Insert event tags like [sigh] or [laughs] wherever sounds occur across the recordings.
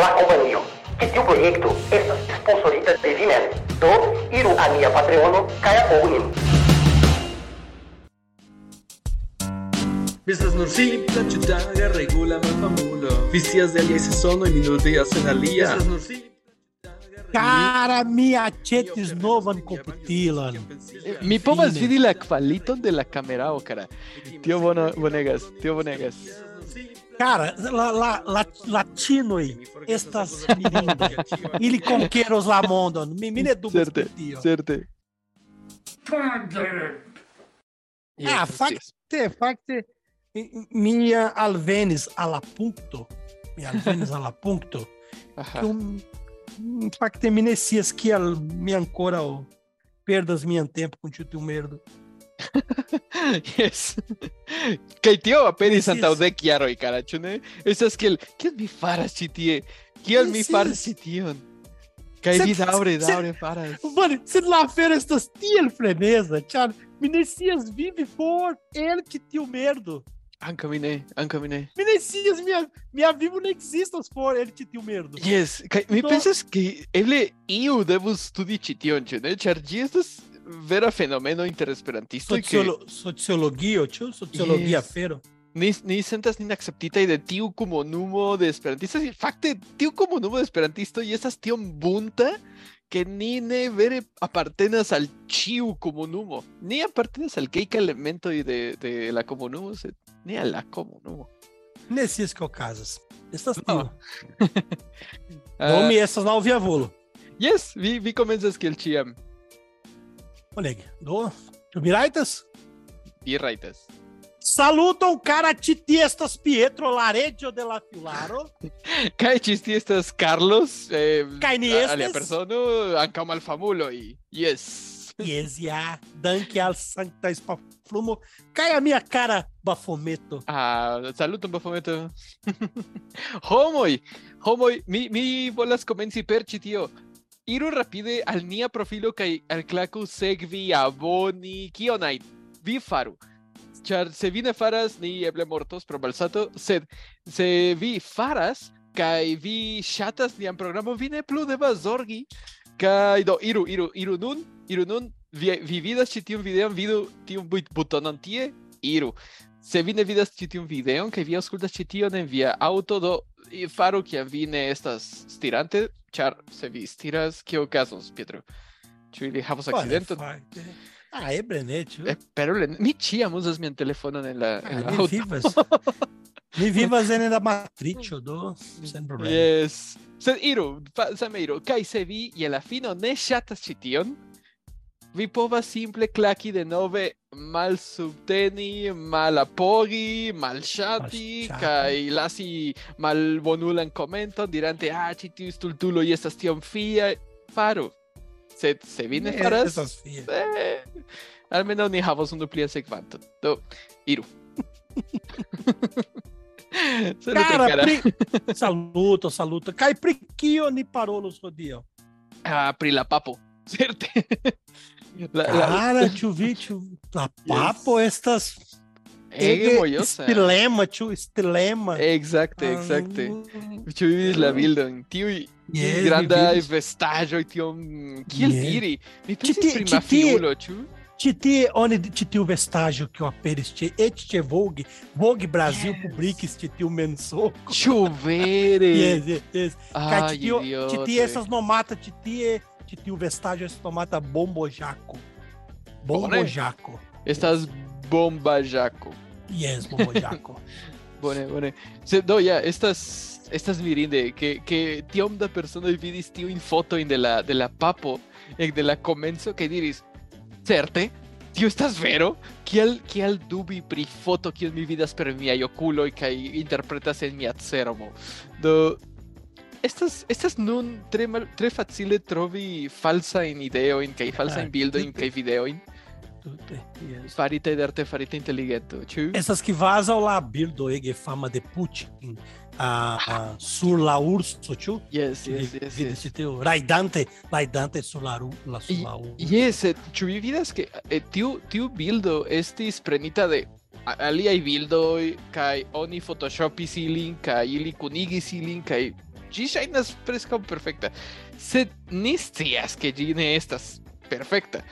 la compañía. Que tiu proyecto estas sponsorita de Vimen. Do, iru a mia Patreono, kaya ognin. Vistas nur simpla ciutaga regula malfamulo. Vicias de alia se sono e minutias en alia. Vistas nur simpla Cara, mia chetis novan computilan. Mi povas vidi la kvaliton de la kamerao, cara. Tio Bonegas, tio Bonegas. Cara, la, la, la, latinoi estas mirinda. Ili conqueros la mondon. Mi mine dubas Certe, tio. certe. Ah, fakte, fakte, mia alvenis alla punkto. Mi alvenis [laughs] alla punkto. Aha. que um, fakte mi ne scias kial mi ankoraŭ perdas mian tempo kun tiu tiu merdo. Yes. Kaj tio aperis Yes, antaŭ yes. dek jaroj, cara, ĉu ne? Estas kiel, kiel mi faras ĉi tie? Kiel mi faras ĉi tion? Kaj vi daŭre, daŭre faras. Mano, sed la afero estas tiel freneza, ĉar mi ne scias vivi for el ĉi tiu merdo. Ankaŭ mi ne, ankaŭ mi ne. Mi ne scias mia mia vivo ne ekzistas for el ĉi tiu merdo. Yes, kaj mi Do- pensas ke eble iu devus studi ĉi tion, ĉu ne? Ĉar ĝi estas vera fenomeno inter esperantistoj ke Sociolo, sociologio, ĉu sociologia Yes. ni, ni sentas nin akceptitaj de tiu komunumo de esperantistoj. Fakte, tiu komunumo de esperantistoj estas tiom bunta que ni ne vere apartenas al ĉiu komunumo. Ni apartenas al kelkaj elementoj de, de la komunumo, sed ne al la komunumo. Ne scias que okazas. Estas No. tio. [laughs] Ah, Do mi estas laŭ via volo. yes, vi, vi komencas kiel ĉiam. Bonege. Do? Vi rajtas. Saluton cara titi estas Pietro Lareggio de la Filaro. [laughs] Kaj ĉi tie estas Carlos, eh, Kaj ni alia estas? persono, ankaŭ malfamuloj. Yes. [laughs] Yes, ja, danke al sancta spaflumo. Kaj a mia cara Bafometo. Ah, saluton Bafometo. [laughs] homoj, homoj, mi, mi volas komenci per ĉi tio. Iru rapide al nia profilo kaj alklaku sekvi, aboni, kion ajn. Vi faru. Ĉar se vi ne faras, ni eble mortos pro malsato, sed se vi faras kaj vi ŝatas nian programon, vi ne plu devas zorgi. Kaj do, iru, iru, iru nun, iru nun, vi, vi vidas ĉi tiun videon, vidu tiun but- butonon tie, iru. Se vi ne vidas ĉi tiun videon kaj vi aŭskultas ĉi tion en via aŭto, do faru kiam vi ne estas stirante, ĉar se vi stiras, kio okazos, Pietro? Ĉu ili havos akcidenton? Ah, eble ne, ĉu? Eh, pero le- mi ĉiam uzas mian telefonon en la, en la Ah, mi aŭto. vivas. Mi vivas en la matriĉo, do sen problemo. Yes. Sed iru, same iru. Kaj se vi je la fino ne ŝatas ĉi tion, Vipova simple claqui de nove mal subteni, mal apoghi, mal shati, kai lasi mal bonulan commenton dirante ah ci stultulo y estas tiom fia faru. Se se vine eh, faras. Eh, almenaŭ ni havos unu plian sekvanton. Do iru. [laughs] saluto, cara, cara. Pri... saluto, saluto. Kaj pri kio ni parolos hodiaŭ? Ah, pri la papo, [laughs] certe. Cara, ĉu vi, ĉu la [laughs] papo estas ege mojosa. stilema, ĉu stilema? Exacte, exacte. Ĉu vi vidis la bildon? Tiuj Yes, grandaj vestaĵoj tiom kiel Yes. diri? Mi pensis pri mafiulo, ĉu? Ĉi tie oni ĉi tiu vestaĵo kiu aperis ĉe eĉ ĉe Vogue, Vogue Brasil Yes. publikis ĉi tiu mensogo. Ĉu vere? Yes, yes, yes. Kaj ĉi tio, ĉi tie idiotoj. estas nomata, ĉi tie, ĉi tiu vestaĵo estas nomata bombojaco. Bombojaco. Estas bomba jaco. Yes, bombojaco. [laughs] Bone, bone. Se, do, ja, estas estas mirinde que que tiom da personoj vidis tiujn fotojn de la de la papo ek de la komenco kaj diris certe tio estas vero kiel kiel dubi pri foto kiel mi vidas per miaj okuloj kaj interpretas en mia cerbo do estas estas nun tre mal, tre facile trovi falsajn ideojn kaj falsajn Ah, bildojn tute. kaj videojn Tute, yes. farite de artefarite inteligento ĉu Essas que vazam lá bildo ege fama de Putin. A, a sur la urso, ĉu? yes yes yes, vidis yes. ĉi tiu rajdante, rajdante sur la, la, sur la urso. Yes, eh, ĉu vi vidas ke eh, tiu tiu bildo estis prenita de aliaj bildoj kaj oni photoshopis ilin kaj ili kunigis ilin kaj Gi shainas preskaŭ perfekta. Sed ni scias ke ĝi ne estas perfekta.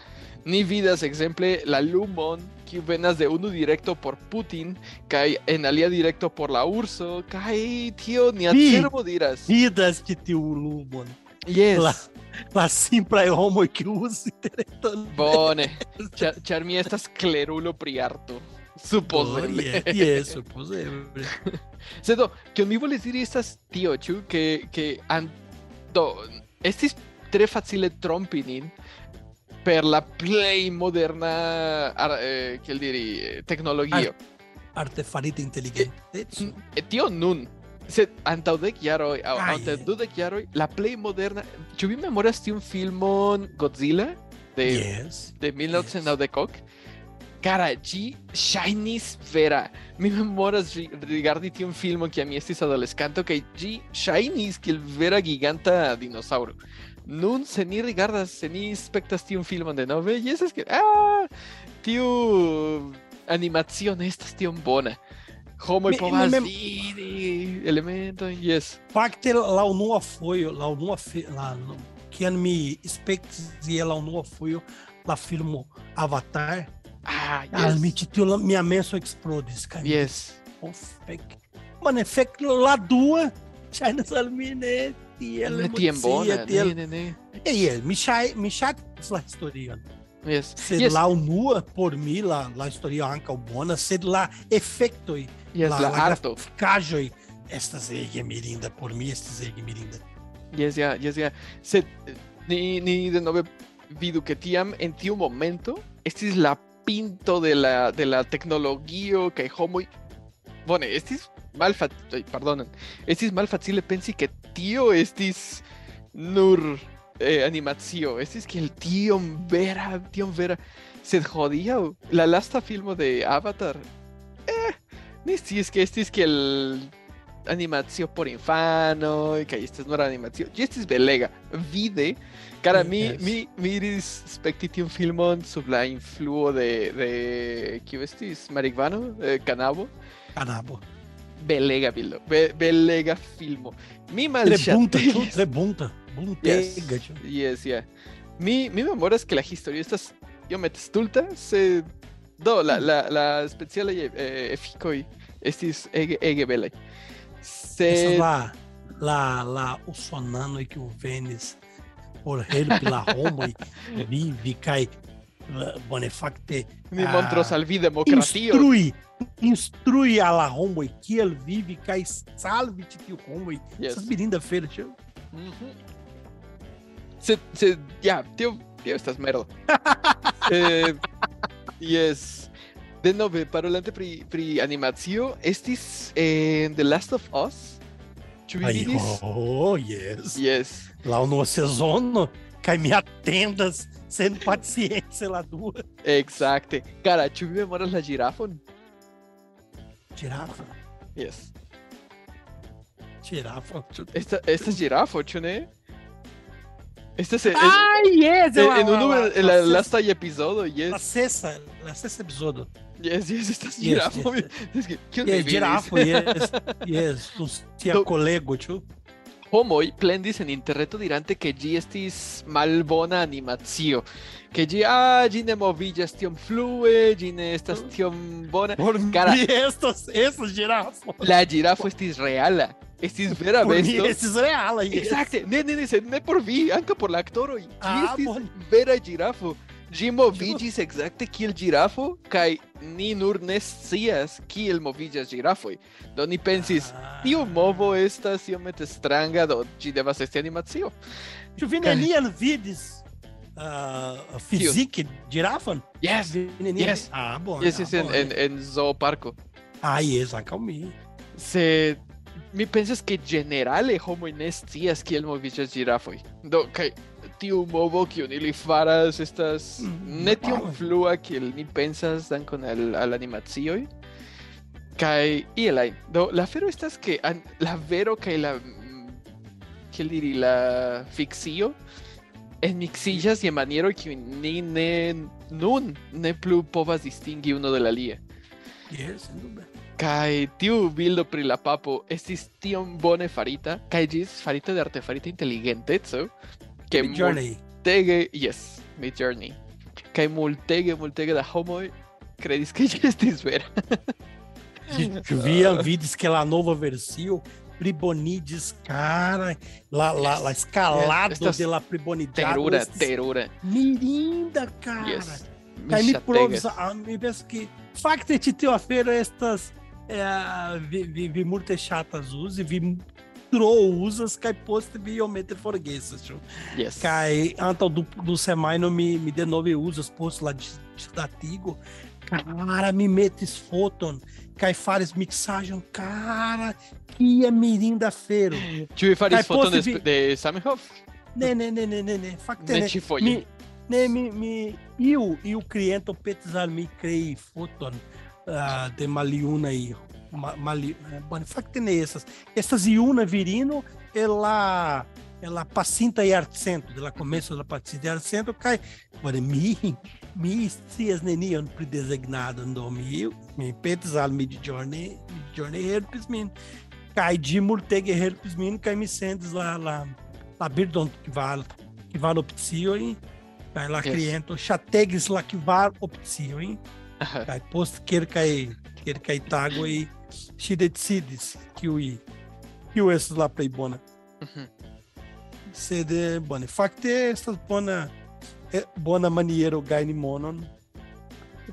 Ni vidas ekzemple la lumon kiu venas de unu direkto por Putin kaj en alia direkto por la urso kaj tio nia Vi- cerbo diras. Vidas de tiu lumon. Yes. La, la simpla homo que usa [laughs] interesante. Bone. Ĉar mi estas klerulo pri arto. Supposeble. Yeah, supposeble. [laughs] Sedo, che mi vuole dire estas tio, ciu, che, che an, do, estis tre facile trompinin per la play moderna, ar, eh, che diri, eh, tecnologio. Ar, artefarite eh, eh, nun. Sed antaŭdek jaroj aŭ antaŭ la plej moderna ĉu vi memoras tiun filmon Godzilla de yes. de 1990 yes. Cara, ĝi ŝajnis vera. Mi memoras ri- rigardi tiun filmon kiam mi estis adolescanto kaj ĝi ŝajnis kiel vera giganta dinosaŭro. Nun se ni rigardas, se ni spektas tiun filmon denove, jes que ah, tiu animacio ne estas tiom bona. Homoj Mi- povas mem- vidi elementojn, jes. Fakte la unua fojo, la unua fi, la kiam mi spektis la unua fojo la filmo Avatar, Ah, mi yes. ĉi tiu la- mia menso eksplodis kaj mi Yes. Oh, fek. Man, fek la dua ŝajnas al mi ne tiel Ne tiom emocia, bona, ne, tiel- ne, ne. E jes, mi ŝaj- mi ŝatis la historion. Yes. Sed Yes. la unua por mi la la historio ankaŭ bona, sed la efektoj, Yes, la, la la arto. grafikaĵoj estas ege mirinda por mi estas ege mirinda. Yes, ja, yes, ja. Sed ni, ni de nove vidu que tiam en tiu momento estis la pinto de la, de la tecnologio kaj homoj bone, estis malfa... Ay, pardonan. Estis malfacile pensi que tio estis nur eh, animacio. Estis kiel tiom vera, tiom vera. Sed hodiaŭ, la lasta filmo de Avatar, eh, ni sciis que estis kiel animacio por infano kaj estas nur animacio. Ĝi estis belega. Vide, cara mi Yes. mi mi iris spekti tiun filmon sub la influo de de kiu estis marihuano, eh, kanabo. Caramba. Belega bildo, be, belega filmo. Mi Tre malŝatis. tre bunta. Buntega, ĉu? Yes, yeah. Mi, mi memoras que la historia estas iomete stulta, se do la la la specialaj eh, efikoj estis ege ege belaj. Se la la la usonanoj kiu venis por helpi la homoj vivi kaj eh, bone fakte mi ah, montros al vi demokratio. instrui instrui a la homoj kiel vivi kaj salvi tiu homoj. Yes. Estas mirinda feira, ĉu? Mhm. Se, se, ya, tío, tío, estas merda. [laughs] eh, yes. De nove, parolante pri, pri animacio, estis en The Last of Us? Vidis? oh, yes. Yes. La unua sezono kaj mi atendas sen paciência la dua. Exacte. Cara, ĉu vi memoras la girafon? Girafa, Yes. girafa. Esta, esta es girafo, ĉu ne? Esta es, es- Ah, yes! en, la- en uno la- en la la sexta- lasta episodio, La yes. sexta, la sexta episodio. Yes, yes, [laughs] esta es Yes, girafo. yes, Es que, ¿quién Yes, me vidis? yes, yes. Tu tia Do- kolego, ĉu? Homoj plendis en interreto dirante ke ĝi estis malbona animacio. Ke ĝi ah, ĝi ne moviĝas tiom flue, ĝi ne estas tiom bona. Por Cara- [laughs] mi estas, estas girafo. La girafo estis reala. Estis vera Por mi besto. estis reala, yes. Exacte, ne, ne, ne, ne por vi, ankaŭ por la aktoroj. Ĝi Ah, estis bone. vera girafo. Ĝi moviĝis ekzakte kiel girafo kaj ni nur ne scias kiel moviĝas ĝirafoj. Do ni pensis, ah. tiu movo estas iomete stranga, do ĝi devas esti animacio. Ĉu vi neniel vidis uh, fizike girafon? Ah, yes. Yes. Ah, bone. Yes, yes, en en, en zoo parko. Ah, yes, ankaŭ mi. Se mi pensas ke generale homoj ne scias kiel moviĝas ĝirafoj. Do kaj okay. Movo kiun ili faras estas Mm, ne tiom normale. flua kiel ni pensas dankon al, al animacioj. Kaj iel ajn. Do la afero estas ke an, la vero kaj la mm, kiel diri la fikcio enmiksiĝas je maniero kiu ni ne nun ne plu povas distingi uno de la alia. Yes, sen dube. Kai tiu bildo pri la papo estis tiom bone farita, kai ĝis farita de artefarita inteligenteco, ke Mid Journey. multege, yes, Mid Journey, kai multege, multege da homoj kredis [laughs] ke ĝi estis vera. Ju via vídeos que la nova versión Pribonides, cara, la, la escalada Estas de la Pribonidade. Terura, terura. Mirinda, cara. Yes. Kai mi Michategas. provas, a mi penso que fakte ti teo afero estas eh, vi, vi, vi multe vi tro uzas kaj poste vi iomete forgesas, ĉu? Yes. Kai antaŭ du, du semajno mi, mi denove uzas post la ĝisdatigo. Cara, mi metis foton kaj faris mixaĵon, cara, kia mirinda afero. Ĉu vi faris foton de, vi- de Zamenhof? Ne, ne, ne, ne, ne, ne, fakte Ne ne. ĉifoje. Mi, ne, mi, mi, iu, iu cliento petis al mi crei foton ah, de maliuna eh, bom, fakte ne estas. Estas iuna virino ela ela pacinta e arcento, de la começo de la pacinta e arcento, kai, bom, mi, mi scias nenion pri designado do mi, mi petis al mi journey, journey helpis min, kai de multege helpis min, kai mi sendis la, la, la birdon que val, que val opcioi, kai la Yes. cliento chategis la que val opcioi, Aha. kai post kelkaj kelkaj tagoj ŝi decidis kiuj kiu estas la plej bona. Mm -hmm. Sed eh, bone, fakte estas bona eh, bona maniero gajni monon.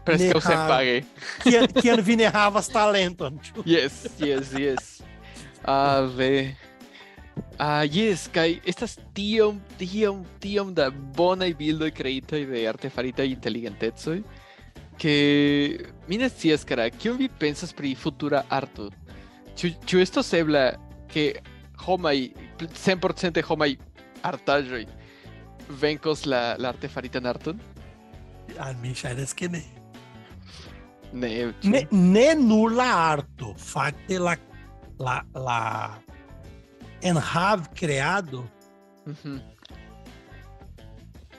Preskaŭ senpage. Kiam [laughs] kiam vi ne havas talenton. yes, yes, yes. Ah, ve. Ah, yes, kai estas tiom, tiom, tiom da bonaj bildoj kreitaj de artefaritaj inteligenteco. Mi ne scias kara, kion vi pensas pri futura arto? Ĉu ĉu estos ebla ke homaj, 100% homaj artaĵoj venkos la, la artefaritan arton? Al mi ŝajnas ke ne. Ne? Ne, ne nur la arto, fakte la la la enhav creado Mhm.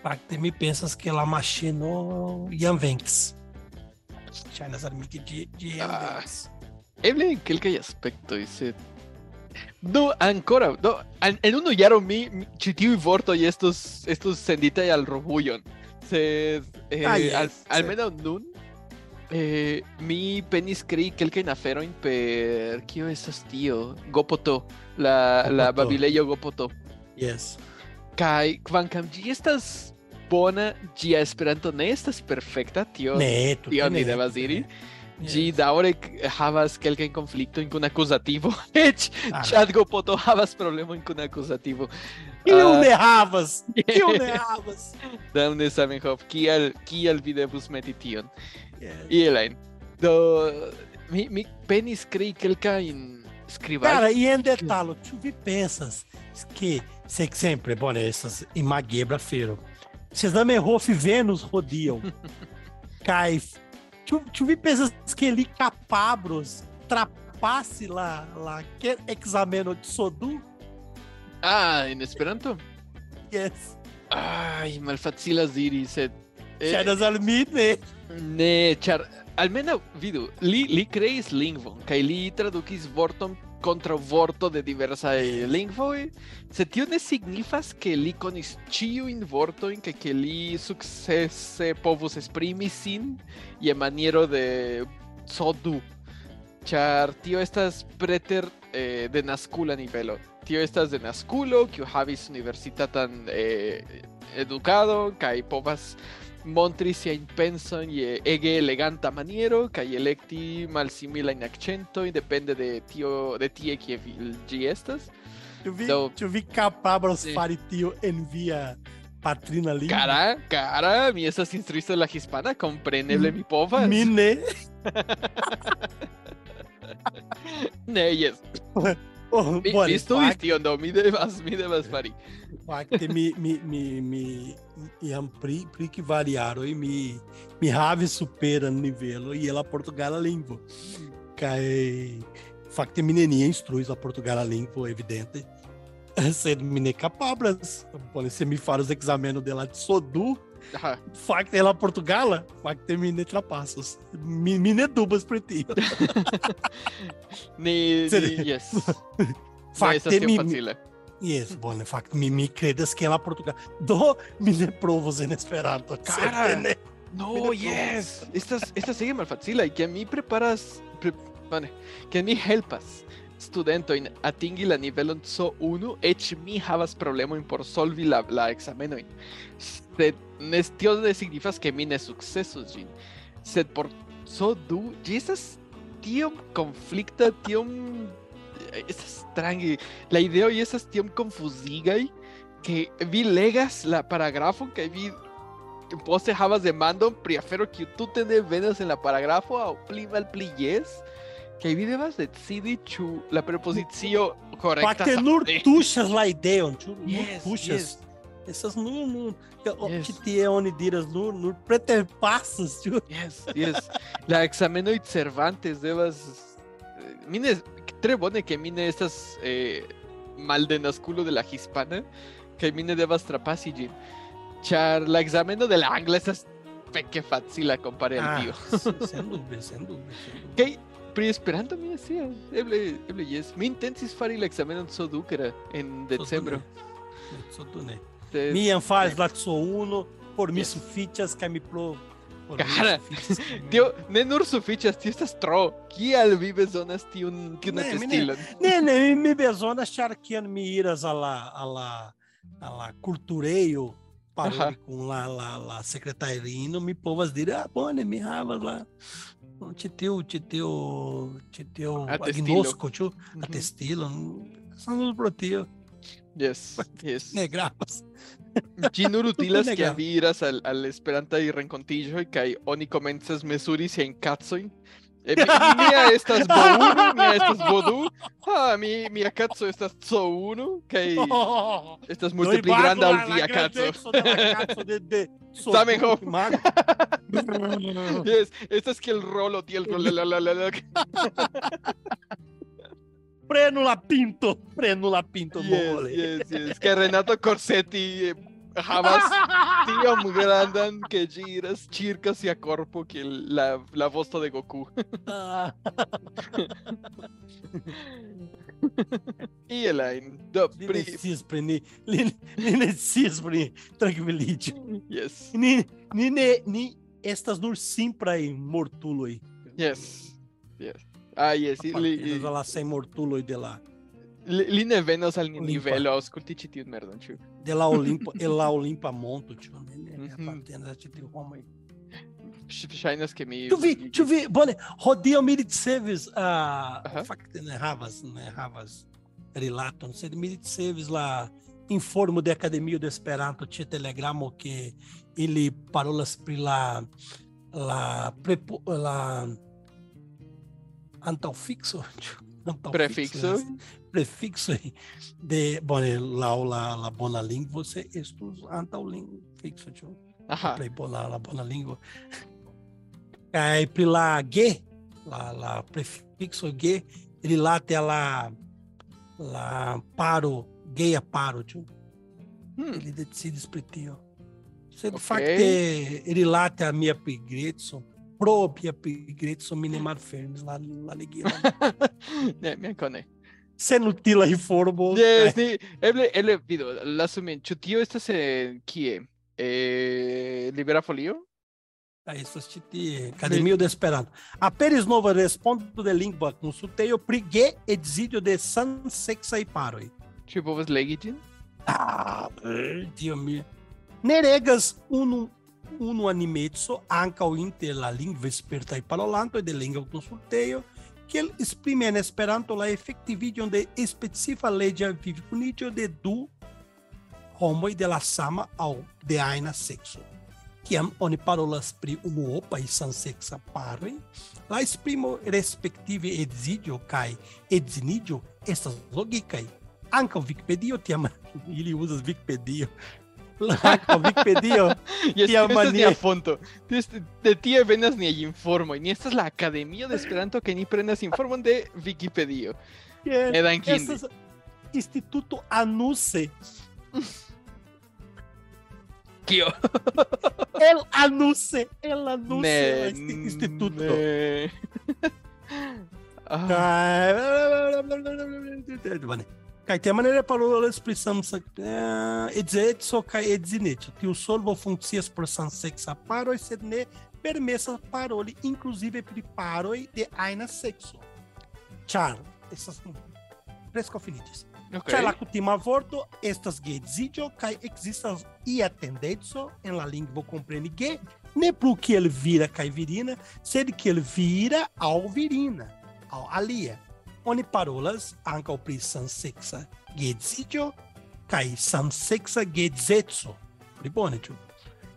Fakte mi pensas ke la maŝino jam venkis. Shanazar Mickey G. G ah, Evelyn hay aspetto, dice. No, ancora. No, en uno Yaromi, Chitiu y Vorto y estos, estos Sendita y al Robullon. Se, eh, ah, yes, al, sí. almeno nun eh, mi penis crei quelca in aferoin per kio estas tio gopoto la gopoto. la babilejo gopoto yes kai kvankam ĝi estas bona, ĝia Esperanto ne estas perfekta, tio Ne, tion ni devas diri. Ĝi Yes. daŭre havas kelkajn konfliktojn kun akuzativo. [laughs] Eĉ Ah. ChatGPT havas problemojn kun akuzativo. Kiu Ah. ne havas? Kiu ne [laughs] havas? Damne Zamenhof, kial kial vi devus meti tion? Yes. Ielajn. Do mi mi penis krei kelkajn skribaĵojn. Cara, e em detalhe, tu vi pensas que, se sempre, bom, essas imagebra feiro. Vocês não me rof Vênus rodiam. [laughs] Cai. Vi pensas que ele capabros trapasse lá, lá, que exameno de Sodu? Ah, en Esperanto? Yes. Ai, malfacilas diri, sed eh, Chainas almine. Ne, ĉar almenaŭ vidu, li li kreis lingvon kaj li tradukis vorton kontraŭ vorto de diversaj lingvoj, sed tio ne signifas ke li konis ĉiujn vortojn kaj ke li sukcese povus esprimi sin je maniero de Sodu. Ĉar tio estas preter eh, de naskula nivelo. Tio estas de naskulo, kiu havis universitatan eh, edukadon kaj povas montri siajn pensojn je ege eleganta maniero kaj elekti malsimilajn akĉentojn depende de tio de tie kie ĝi estas. Tu vi, Do- tu vi tio en via patrina? Cara, cara, mi estas instruisto de la hispana, kompreneble mi povas. Mi [laughs] ne. Ne, yes. [laughs] Oh, Mi, bone, mi studis fakte- tion, do mi devas, mi devas fari. Fakte mi mi mi mi iam pri pri que variaroj mi mi havis superan nivelo e la portugala lingvo. Kaj fakte mi nenie instruis la portugala lingvo evidente. [laughs] Sed mi ne kapablas. Bone, se mi faros ekzameno de la de Sodu, Aha. Fakte la Portugala, fakte mi ne trapasos. [laughs] Mi, mi ne dubas pri tio. Ni, ni yes. No tiom mi, mi facile. Yes, bone, fakte mi mi kredas ke la Portugala. Do mi ne provos en Esperanto. Cara. certe ne. No, Pero yes. Estas, estas malfacila y que a mí preparas, pre, vale, que a mí helpas studento in atingi la nivelon C1, eĉ mi havas problemojn por solvi la, la ekzamenojn. neste significa que mine sucesos, Jin. Sed por so du, Jesus tiom conflicta, tiom es strange. La idea hoy es tiom confusigai que vi legas la paragrafo que vi vos dejabas de mando prefiero que tú te venas en la paragrafo o plima al plies que vi debas decidi chu la preposición correcta. Para que no tuchas la idea, no tuchas. Essas não, não yes. que tiene onidiras, no, no preterpassas, tio. Yes, yes. La exameno y Cervantes, devas. Eh, mine, tre bone que mine estas eh, maldenasculo de la hispana, que mine devas trapasi gin. Char, la exameno de la angla estas peque facila compare al tio. Ah, sen dubbe, sen dubbe. Kaj pri Esperanto mi decía, eble, eble yes. Mi intensis fari la examenon Sodukera en decembro. Sodune. Sodune. Sed- Mi en faz la uno por mi sufiĉas kaj mi pro Cara, Tio, [laughs] ne nur tio estas tro. Kial vi bezonas tiun tiun Ne, mi ne- atestilon? Ne, ne, mi, bezonas ĉar kiam mi iras al la al la al la kulturejo paroli Aha. kun la la la sekretarino, mi povas diri, ah, bone, mi havas ĉi tiu ĉi tiu ĉi tiu Atestilo. agnosko, ĉu Mhm. Yes, yes. ne gravas. Ĝi [laughs] [laughs] nur utilas ne ke gravas. vi iras al al Esperantaj renkontiĝoj kaj oni komencas mesuri siajn kacojn. Eh, mi- Mia estas bo1, mia estas bo2. Ah, mi mia kaco estas co1 kaj [laughs] estas multe pli granda ol via kaco. Zamenhof. Yes, estas kiel rolo tiel la la la la la. Frenula Pinto, Frenula Pinto, yes, mole. Yes, yes. Que Renato Corsetti eh, jamás digam grandan que giras circas y a corpo que la, la voz de Goku. e Elaine, do pri... Sispri, ni, ni, ni ne sispri, tranquilici. Yes. Ni, ni, ne, ni estas nur simpraj mortuloj. Yes, yes. Ah, yes, li, Apartenas al la sem mortuloj de la li, li ne venos al ĉi tiun merdon, ĉu? de la Olimpa, el la Olimpa monto, ĉu ne, ne, apartenas ĉi tiu homoj. Ŝajnas ke mi Ĉu vi, ĉu vi, bone, hodiaŭ mi ricevis, Aha. uh, fakte ne havas, ne havas rilaton, sed mi ricevis la informo de Akademio de Esperanto ĉe Telegramo ke ili parolas pri la la prepo, la ĉu? Antaŭfikso prefixo. estas- prefixoj de bone laŭ la la bona lingvo se estus antaŭlingfikso, ĉu? Aha. play bona la bona lingua. Kaj pri la G, la, la prefixo G, rilate a la, la paro, geia paro, ĉu? Hmm. Ili decidis pri tio. Sed Ok. fakte rilate a mia pigreco, pro mia pigreco mi ne malfermis la, la ligilon. ne, mi ankaŭ ne. Sen utila informo. Yes, ni eble eble vidu, lasu min, ĉu tio estas en kie? Eh, Libera Folio? Kaj estas ĉi tie Akademio de Esperanto. Aperis nova respondo de lingva konsultejo pri G edziĝo de samseksaj paroj. Ĉu povas legi ĝin? Ah, Dio mio. Ne regas unu unu animeco ankaŭ inter la lingvespertaj parolantoj de lingva konsultejo, kiel esprimi en Esperanto la efektiviĝon de specifa leĝa vivkuniĝo de du homoj de la sama aŭ de ajna sekso. Kiam oni parolas pri unuopaj samseksa paroj, la esprimo respektive edziĝo kaj edziniĝo estas logikaj. Ankaŭ Vikipedio tiam [laughs] ili uzas Vikipedio. Like Wikipedia. y tía es que ni a fondo. De, de tía venas ni allí informo. Y ni esta es la Academia de Esperanto que ni prendas informan de Wikipedia. Yeah. Edan Este es Instituto Anuse. Kio. el Anuse. El Anuse. Ne, instituto. Ne. ah. Vale. Kaj te manere parolas pri samseksa edzeco kaj edzineco. Tiu solvo funkcias por samseksa paroj, sed ne permesas paroli inclusive pri paroj de ajna sekso. Ĉar estas preskaŭ finiĝis. ok. Ĉar la kutima vorto estas geedziĝo kaj ekzistas ia tendenco en la lingvo kompreni ge ne plu kiel vira kaj virina, sed kiel vira aŭ virina aŭ alia. Oni parolas ankaŭ pri samseksa geedziĝo kaj samseksa geedzeco. Pli bone, ĉu?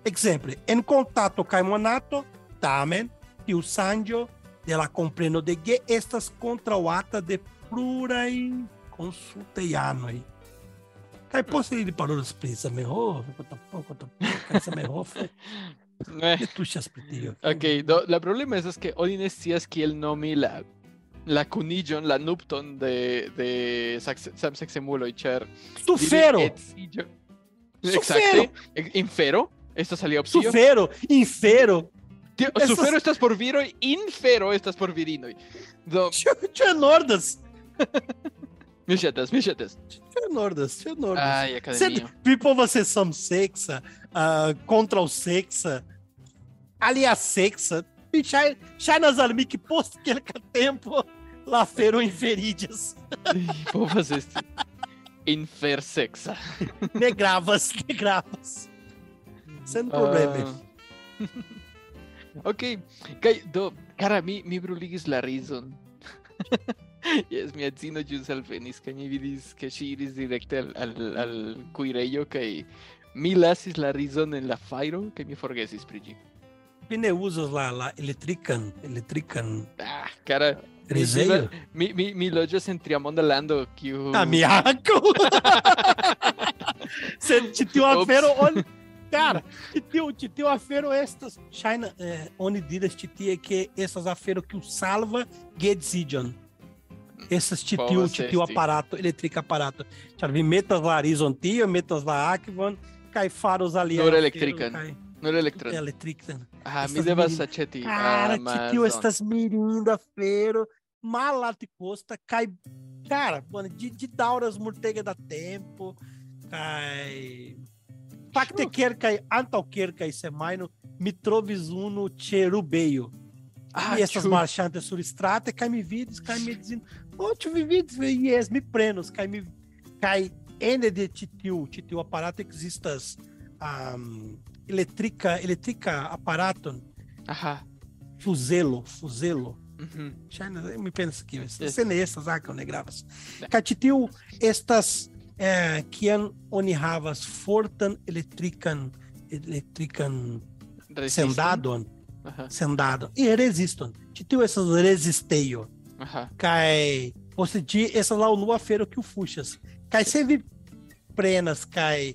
Ekzemple, en kontato kaj monato, tamen tiu ŝanĝo de la kompreno de ge estas kontraŭata de pluraj konsultejanoj. Kaj poste ili parolas pri Zamenhof, kaj Zamenhof [laughs] Eh, ne tuŝas pri tio. Ok, do, la problema es, es que oni ne scias kiel nomi la la kuniĝon, la nupton de de samseksemuloj, ĉar Sufero! edziĝo- Sufero! Exacte. Infero. Estas alia opcio. Sufero! Infero! Tio, Estas- Sufero estas por viroj, infero estas por virinoj. Do, Ĉu [laughs] enordas! [laughs] mi ŝatas, mi ŝatas. Ĉu enordas! Ĉu enordas! Ai, Sed akademio. vi povas ser samseksa, uh, kontraŭseksa, aliaseksa. Mi ŝaj- ŝajnas al mi ke post kelka tempo la afero inferiĝas. Povas esti infersexa. Ne gravas, ne gravas. Sen probleme. Ah. ok, kaj do, cara, mi, mi bruligis la rizon. [laughs] Yes, mi edzino ĵus alvenis kaj mi vidis ke ŝi iris direkte al, al, al kuirejo kaj mi lasis la rizon en la fajro kaj mi forgesis pri ĝi. Vi ne uzas la, la elektrikan, elektrikan Ah, cara, rizejo? mi, mi, mi loĝas en Triamonda lando, kiu... Amiaco! Sed [laughs] ĉi tiu Ups. afero oni Cara, tiu ĉi tiu afero estas ŝajna eh, oni diras ĉi tie ke estas afero kiu salva geedziĝon. Estas ĉi tiu Povas ĉi tiu esti. aparato, elektrika aparato. Ĉar vi metas la rizontion, metas la akvon kaj faros alia Nur elektrikan. kaj- Nur elektron. Elektrikan. Ah, mi mirin- aĉeti Cara, ĉi tiu Amazon. estas mirinda afero, malalticosta, kaj cara, bone, de, de dauras multege da tempo, kaj fakte kelkaj antaŭ kelkaj semajno mi trovis unu ĉe Rubejo. Ah, mi estas ĉu- marŝante surstrate kaj mi vidis kaj mi dizin, "Oh, ĉu vi vidis?" Jes, mi prenos kaj mi kaj ene de ĉi tiu ĉi tiu aparato ekzistas um, elektrika elektrika aparaton Aha. fuzelo, fuzelo. mi penso que Yes. se ne estas akvo ne gravas. Ne. Kaj ĉi tiu estas eh, kiam oni havas fortan elektrikan Resiston? sendadon, Aha. sendadon e reziston. Ĉi tiu estas rezistejo Aha. kaj poste ĝi estas la unua afero kiu fuŝas. Kaj se vi prenas po-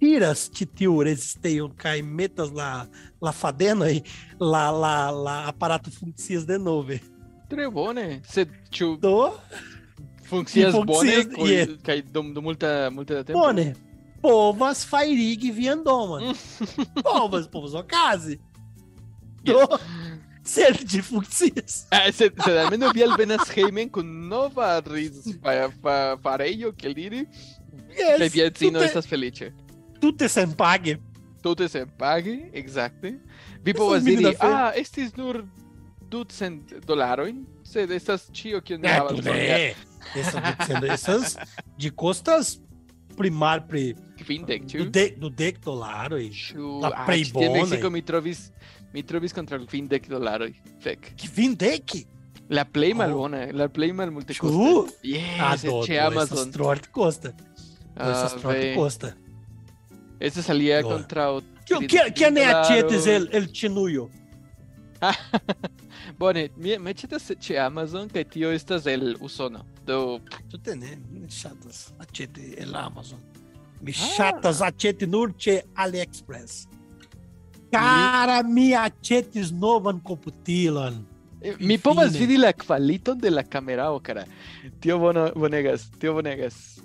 tiras ĉi tiu rezistejon kaj metas la la fadenoj, la la la aparato funkcias denove. Tre bone. Sed ĉu Do funkcias Ki bone yeah. kaj dum dum multa multa da tempo? Bone, povas fairigi vian domon. [laughs] povas, povas okazi. Do, sed ĝi funkcias. Ah, sed, sed almeno vi alvenas hejmen kun nova fa, fa, farejo, kiel diri, kaj Yes, via edzino tute, estas feliĉe. tute senpage. Tute senpage, exacte. Vi Estas povas diri, ah, estis nur ducent dolarojn, sed estas ĉio kion mi Ne, havas por ne. Essas, de costas primar pri kvindek, do, ĉu? de, do dek dolaroj. La plej bonaj. Meksiko mi trovis mi trovis kontraŭ kvindek dolaroj. Fek. Kvin dek? La plej Oh. malbona, la plej malmultekosta. Ĉu? Yes, Ah, do, ĉe do, Amazon. essas trote costa. Do, essas Ah, trote ve. costa. Kontraŭ Que, que, que ne aĉetis dolaroj. el, el [laughs] mi mi aĉetas ĉe Amazon kaj tio estas el Usono. Do Tute ne, mi ŝatas aĉeti el Amazon. Mi Ah. ŝatas aĉeti nur ĉe AliExpress. Cara, mi aĉetis novan komputilon. eh, mi povas Fine. vidi la kvaliton de la kamerao, kara. Tio bono, bonegas, tio bonegas.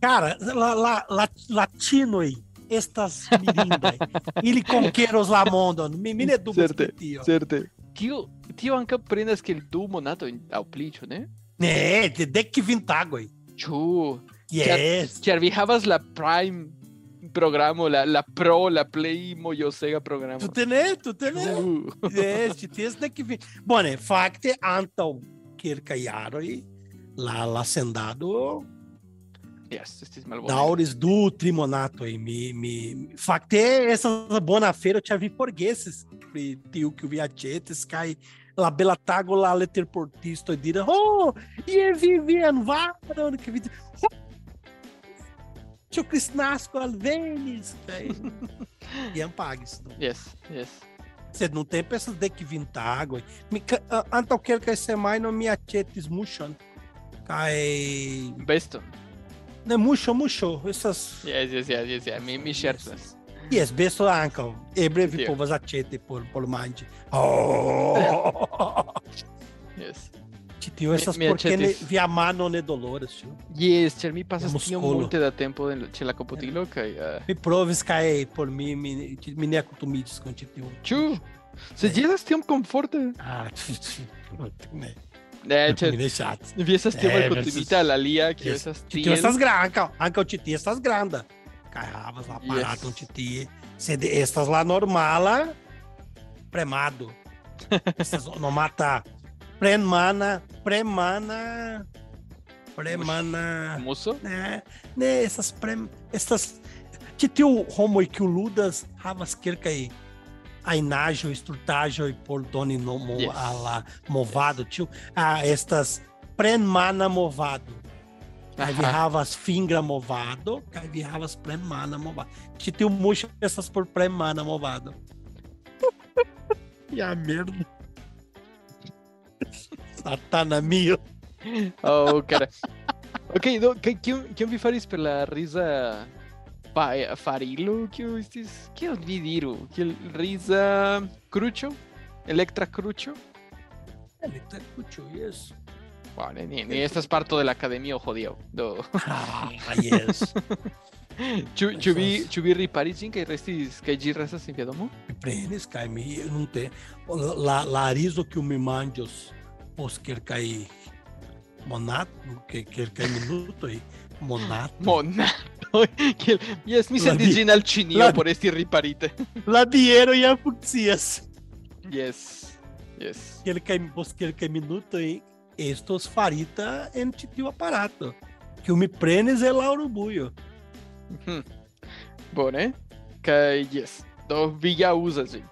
Cara, la, la, la, latinoj estas mirindas. Ili conqueros la mondon. Mi mine dubas Certe, tio. certe. Tio, tio anca prendas che il du monato in au plicio, ne? Ne, de dek kvintagoj. Ciu, Yes. Chiar vi havas la Prime programo, la, la Pro, la Play mojosega programo. Tu tene, tu tene. Ciu. Yes, ci ties dek kvin. Bone, fakte antaŭ kelkaj jaroj la la sendado Yes, estis malbone. daŭris du tri monatoj. Mi mi fakte estas bona afero, ĉar vi forgesis pri tiu kiu vi aĉetis kaj la bela tago la leterportisto dira, "Oh, ie vi vien varon que vi oh, Tio Crisnasco alvenis, [laughs] iam pagis. no? Yes, yes. Sed no tempo essas dek vintagoj. Mi ka- a- antaŭ kelkaj semajnoj mi aĉetis muŝon kaj Besto. Ne muŝo muŝo estas Yes, yes, yes, yes, yes. Mi, mi ŝercas. Jes, besto ankaŭ. Eble vi Tio. povas aĉeti por por manĝi. Oh! Yes. Ĉi tio estas mi por ke ne via mano ne doloras, ĉu? Yes, ĉar mi pasas tiom multe da tempo en, ĉe la komputilo kaj uh, Mi provis kaj por mi mi, mi ne akutumiĝis kun ĉi tiu. ĉu se ĝi estas tiom komforte. Ah, ne. Ne, Mi ne ŝatas. vi Eh, malkontumita al alia, kiu Yes. estas Ĉi tio tiel. estas granda, ankaŭ ankaŭ ĉi tie estas granda. Kaj havas la aparaton Yes. tie. Sed estas la normala premado. [laughs] Estas nomata premana, premana, premana. Muso? Ne, ne estas prem, estas ĉi tiu homoj kiu ludas havas kelkaj ajnaĵoj, stultaĵoj por doni nomo Yes. al la movado. Tiu ah, estas premana movado. Kaj vi havas fingra movado, kaj vi havas premana movado. Ĉi tiu muŝo estas por premana movado. [laughs] Ja merda. Satana mio. Oh, cara. Ok, do, kaj kion kion vi faris per la riza farilo, kiu estis? Kion vi diru? Kiel riza kruĉo? Elektra kruĉo? Elektrokuĉo, jes. Wow, ni, ni, ni estas parto de la academia hodiaŭ. Do, Ah, jes. ĉu ĉu vi riparis ĝin kaj restis kaj ĝi restas en via domo? Mi prenis kaj mi nun te la la rizo kiu mi manĝos post kelkaj monat, ke kelkaj minutoj, Monnato. Monnato. [laughs] Kiel yes, mi sendis ĝin al Ĉinio la... por esti riparite. [laughs] la biero ja funkcias. Yes. Yes. Kelkaj post kelkaj minutoj estos farita en ĉi tiu aparato, kiu mi prenis el la urbujo. Hmm. Bone. Kaj yes Do vi ja uzas ĝin.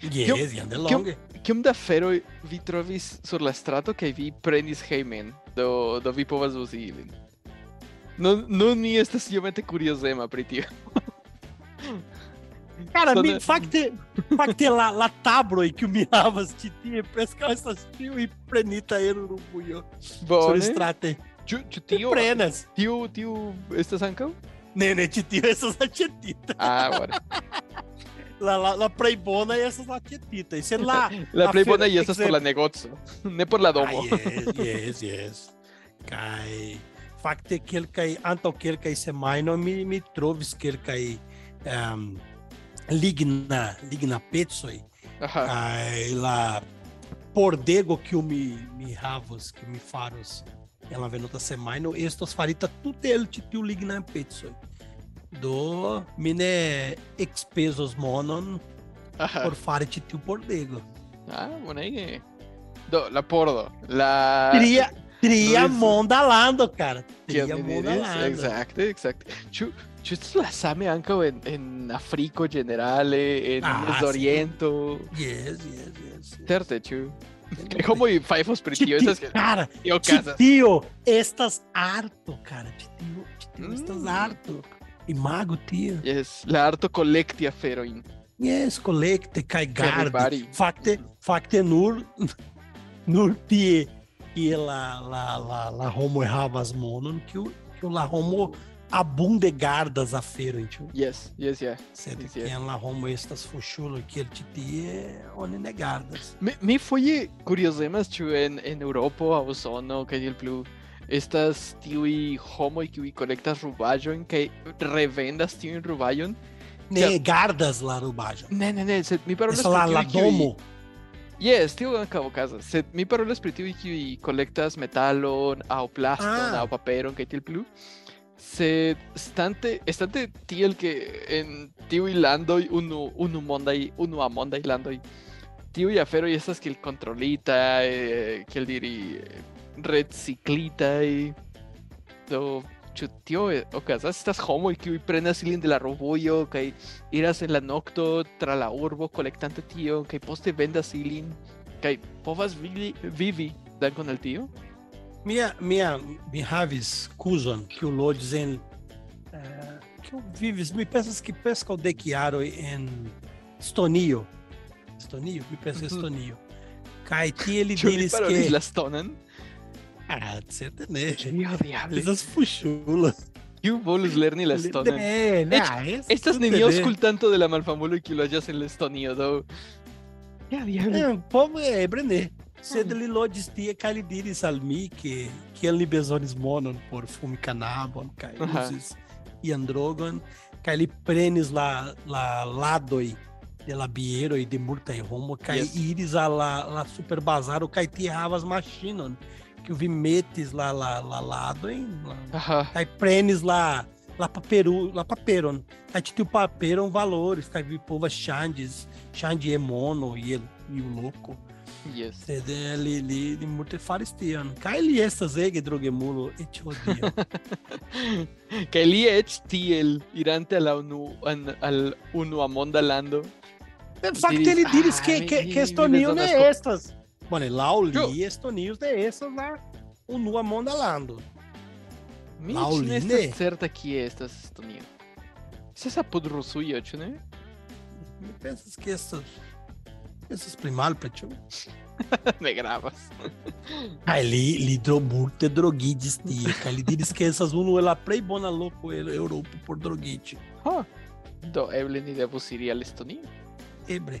Yes, jam delonge. Kiom da feroj vi trovis sur la strato kaj vi prenis hejmen? Do do vi povas uzi ilin. Mi estas iomete kuriozema pri tio. Cara, mi, ne- fakte, fakte la, la tabroj kiu mi havas ĉi tie preskaŭ estas ĉiuj prenita el. Bone. Surstrate. Ĉu ĉu Tio tio prenas. tiu tiu estas ankaŭ? Ne, ne, ĉi tio estas la ĉetita. Ah, bone. [laughs] La, la, la plej bona estas la ĉetita. [laughs] Sed la... La plej bona estas por la negoco, [laughs] ne por la domo. Ah, yes, yes, yes. Kaj fakte kelkaj antaŭ kelkaj semajnoj mi mi trovis kelkaj um, ligna ligna pecoj kaj la pordego kiu mi mi havos, kiu mi faros en la venonta semajno estos farita tute el ĉi tiu ligna pecoj. Do mi ne ekspezos monon Aha. por fari ĉi tiu pordego. Ah, bonege. Do, la pordo. La... Tria, tria Luiz- mondalando, cara. Kiel Tria mi diris? mondalando. Exacte, exacte. Ĉu ĉu estas la same ankaŭ en en Afriko ĝenerale, en Ah, Mezoriento? Yes, yes, yes. Certe, homoj fajfos pri Ĉi tio tio- estas ke Cara, okazas. tio estas arto, cara. Tio, tio Mm. arto. Imago tio. Yes, la arto kolekti aferojn. Yes, gardi. ripari. Fakte, fakte nur [laughs] nur tie kie la la la la homo havas monon, kiu kiu la homo abunde gardas aferojn, ĉu? Yes, yes, yeah. Sed Yes, yes. kien la homo estas fuŝulo, kiel ĉi tie, oni ne gardas. Mi, mi foje kuriozemas ĉu en en Eŭropo aŭ Usono kaj tiel plu estas tiuj homoj kiuj kolektas rubaĵojn kaj revendas tiujn rubaĵojn Ne gardas la rubaĵo. Ne, ne, ne, sed mi parolas Esa la, la domo. Yes, tio ankaŭ okazas, sed mi parolas pri tiuj kiuj kolektas metalon aŭ plaston Ah. aŭ paperon kaj tiel plu. Sed stante, estante tiel ke en tiuj landoj unu unu mondaj unua mondaj landoj tiuj aferoj estas kiel kontrolitaj, eh, kiel diri eh, reciklitaj. Do Ĉu tio okazas? Estas homoj kiuj prenas ilin de la robojo kaj iras en la nokto tra la urbo kolektante tio kaj poste vendas ilin kaj povas vivi, vivi dankon al tio? Mia mia mi havis kuzon kiu loĝis en uh, eh, kiu vivis mi pensas ke preskaŭ dek jaroj en Estonio. Estonio, mi pensas Estonio. Mhm. Kaj tie li diris ke... Ĉu vi parolis la stonan? Ah, diable. Estas fuŝulas. Kiu volus lerni la Eĉ- Estas nenio ne. aŭskultanto de la malfamulo kiu loĝas en la Estonio, do. Ja. Eh, povo ebre ne. Sed li loĝis tie kaj li diris al mi ke kiel li bezonis monon por fumi kanabon kaj Aha. uzis ian drogon kaj li prenis la la ladoj de la bieroj de multaj homo kaj Yes. iris al la la superbazaro kaj tie havas maŝinon kiu vi metis la la la ladojn la, Aha. kaj prenis la la paperu la paperon kaj ĉi tiu paperon valores kaj vi povas ŝanĝis ŝanĝi en mono iel iu loko Yes. sed eh, li li li multe faris tion kaj li estas ege drogemulo eĉ hodiaŭ Kaj li [laughs] eĉ tiel irante la unu an, al unua monda lando. fakte li diris "Ah, ke Estonio ne estas laŭ Ĉu? li Estonio ne estas la unua monda lando Mi Laŭ eĉ li ne ne. estas certa kie estas Estonio. Estas apud Rusujo, ĉu ne? mi pensas ke estas estas pli malpli ĉu [laughs] ne gravas. kaj li li dro multe drogiĝis tie kaj li diris ke estas unu el la plej bona loko en Eŭropo por drogiĝi Ha. Do ni devus iri al Estonio. eble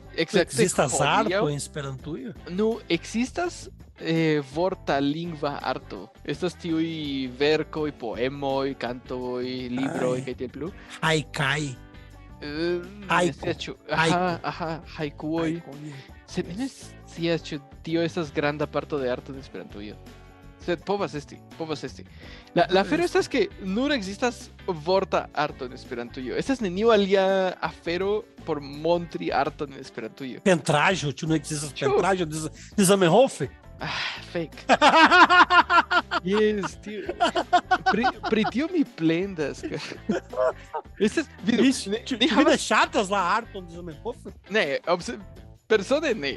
Ekzistas hodiaŭ- arto en Esperantujo? Nu, existas eh, vorta lingva arto. Estas tiuj verkoj, poemoj, kantoj, libroj kaj tiel plu. Haikai. Eh, Haiku. Aha, aha, haikuoj. Sed mi ne scias ĉu tio estas granda parto de arto de Esperantujo. Povas esti, povas esti. La, la afero estas ke nur ekzistas vorta arto en Esperantujo. Estas neniu alia afero por montri arton en Esperantujo. Pentraĵo, ĉu ne ekzistas pentraĵo de, de Zamenhof? Ah, fake. [laughs] Yes, tio. Pri, pri tio mi plendas. Estas, vidu, Vixe, ne, vi havas, ne ŝatas la arton de Zamenhof? ne, obse, persone ne.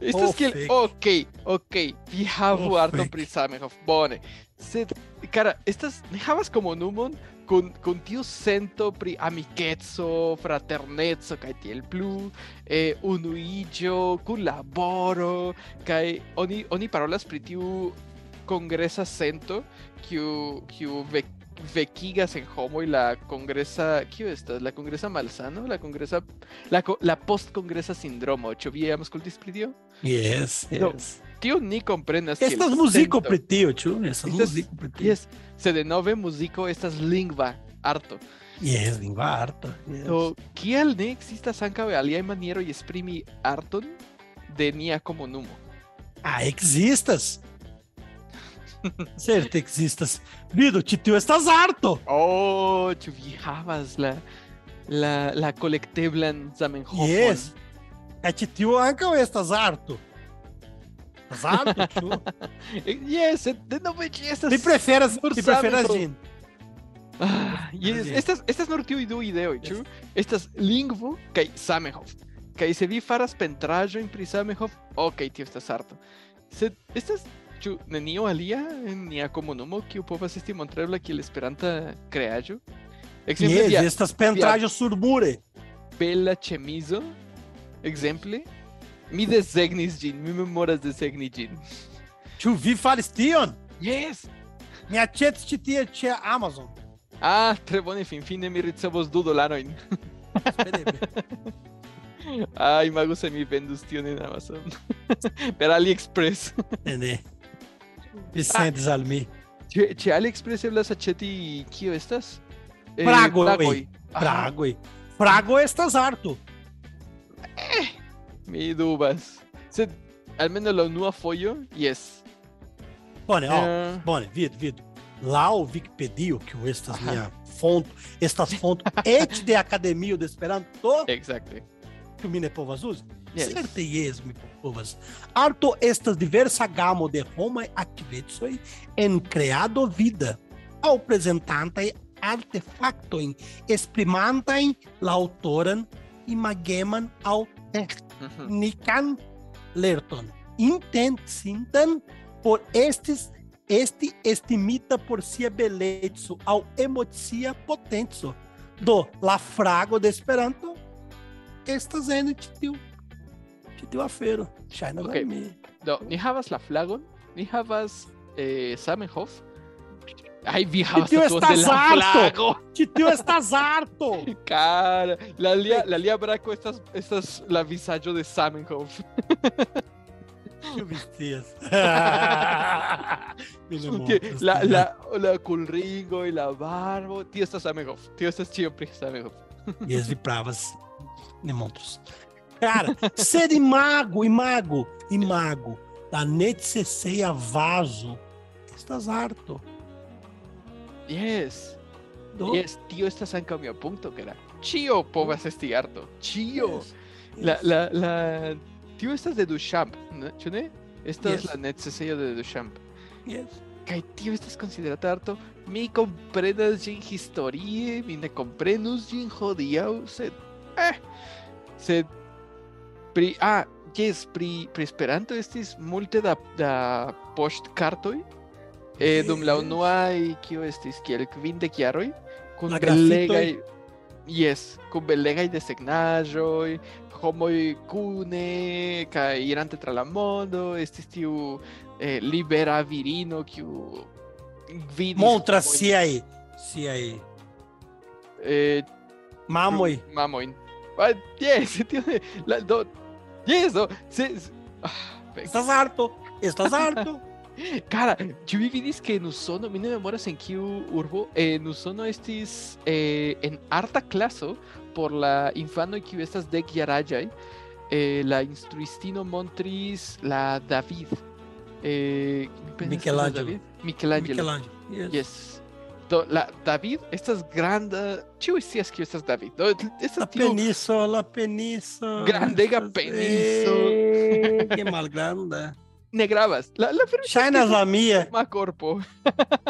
Estas Oh, kiel, fake. ok, ok, vi havu Oh, arton fake. pri Zamenhof, bone. Sed, cara, estas, ne havas komunumon kun, kun tiu sento pri amikeco, fraterneco kaj tiel plu, eh, unuiĝo, kunlaboro, kaj oni, oni parolas pri tiu kongresa sento, kiu, kiu ve, vekigas en homoj la kongresa, kiu estas? La kongresa malsano? La kongresa, la, la postkongresa sindromo, ĉu vi jam aŭskultis pri tio? Yes, No. yes. Tio ni komprenas Estas muziko pri tio, ĉu? Estas muziko pri tio. Yes, se denove muziko estas lingva arto. Yes, lingva arto. Yes. Do kial ne ekzistas ankaŭ aliaj manieroj esprimi arton de nia komunumo? Ah, existas. Ser texistas. Vido, Chitio, estás harto. Oh, chubijabas la, la, la colecteblan Zamenhof. Yes. É Chitio Anca ou estás harto? Estás harto, tio? [laughs] yes, eh, não me estas... Te preferas, te preferas, Jin. Ah, yes, estas, estas no tiu idu ideo, tio. Estas lingvo kaj Zamenhof. Kaj se vi faras pentraĵojn pri Zamenhof, ok, tio, estás harto. Sed estas ĉu nenio alia en nia komunumo kiu povas esti montrebla kiel Esperanta kreaĵo? Ekzemple Yes, via, estas pentraĵo surmure. bella chemizo, exemple, mi desegnis gin, mi memoras desegni gin. Tu vi falis tion? Yes! Mi aĉetis ĉi tie ĉe Amazon. Ah, tre bone, finfine mi ricevos du dolarojn. [laughs] Ai, mago se mi vendus tion en Amazon. [laughs] per AliExpress. Ne, ne. Vi sentis al mi. Ĉe ĉe AliExpress eblas aĉeti kio estas? Eh, Pragoj. pragoj. Ah, Pragoj. Prago estas arto. mi dubas. Sed almenaŭ la unua fojo, yes. Bone, ó, Eh, bone, vidu, vidu. Lá o Wikipedio, que o estas minha fonto, estas fonto et de Academio de Esperanto, Exacte. Que mi ne povas uzi. Yes. Certe jes, mi povas. Arto estas diversa gamo de homaj aktivecoj en kreado vida, aŭ prezentantaj artefaktojn esprimantajn la aŭtoran imageman aŭ teknikan lerton, intencintan por estis esti estimita por sia beleco aŭ emocia potenco. Do la frago de Esperanto estás en Chitiu. Chitiu afero. China okay. No, ni habas la flagon, ni habas eh, Samenhof. Ay, vieja, Chitiu estás harto. Chitiu estás harto. Cara, la lia, la Braco, estas, estas la visaggio de Samenhof. Mis tías. la, la, la Culrigo y la Barbo. Tío, estás Samenhof. Tío, estás siempre Samenhof. y es mi pravas. Demonstros. Cara, ser imago, imago, e imago, e da necesseia vaso, estás harto. Yes. Yes, tío, estás en cambio a punto, cara. Chio, povas este harto. Chio. Yes. La, la, la... Tío, estás de Duchamp, ¿no? Esta yes. es la necesidad de Duchamp. Yes. Kai tío, estás considerado harto. Mi comprenas gin historie, mi ne comprenus gin jodiau, sed eh, sed pri ah jes pri pri Esperanto estis multe da da poŝtkartoj eh, dum la unuaj kio estis kiel kvindek jaroj kun belegaj Yes, kun belegaj desegnaĵoj, homoj kune kaj irante tra la mondo, estis tiu eh, libera virino kiu gvidis montras siaj siaj eh, Mamoy. Mamoy. Ah, yes, [laughs] tiene la, do, yes, do, se, se, ah, pues. estás harto, estás harto. [laughs] Cara, eu vi vídeos que nos sono, mi no memória em que urbo, eh, nos sono estes eh, en harta clase por la infano y que estas de Giarajay, eh, la instruistino montris, la David. Eh, Michelangelo. David? Michelangelo. Michelangelo. Yes. yes. Do, la David estas granda, ĉiuj scias kiu estas David. Do, La estas tiu peniso, la peniso. Grandega peniso. ege [laughs] malgranda. ne gravas. La la Ŝajnas la mia. [laughs] ma corpo.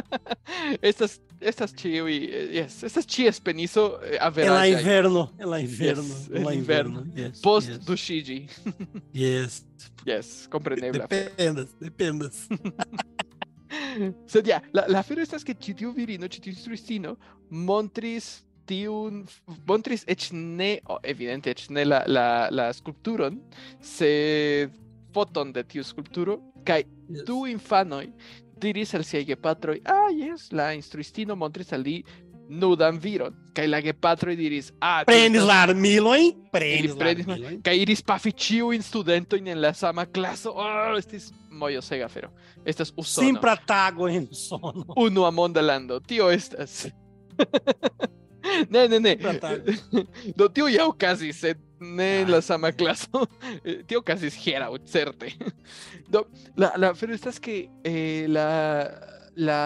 [laughs] estas estas ĉiuj, eh, yes, estas ĉies peniso eh, En la inverno, en la inverno, Yes, en la inverno. Yes, post yes, duŝiĝi. yes. Yes, komprenebla. Dependas, dependas. [laughs] Sed ja, la, la afero estas ke ĉi tiu virino, ĉi tiu instruistino montris tiun montris eĉ ne, oh, evidente eĉ ne la, la, la skulpturon, sed foton de tiu skulpturo kaj Yes. du infanoj diris al siaj gepatroj, ah, jes, la instruistino montris al li nudan viron, kaj la gepatroj diris, ah, Prenis la armilojn, prenis la armilojn. kaj iris pafi ĉiujn studentojn en la sama klaso. Oh, estis mojosega afero. Estas Usono. Simpra tago en sono. Unua monda lando. Tio estas. [laughs] ne, ne, ne. Do tio ja okazis, sed ne en la sama klaso. Tio okazis hieraŭ, certe. [laughs] Do, la, la afero estas que eh, la, la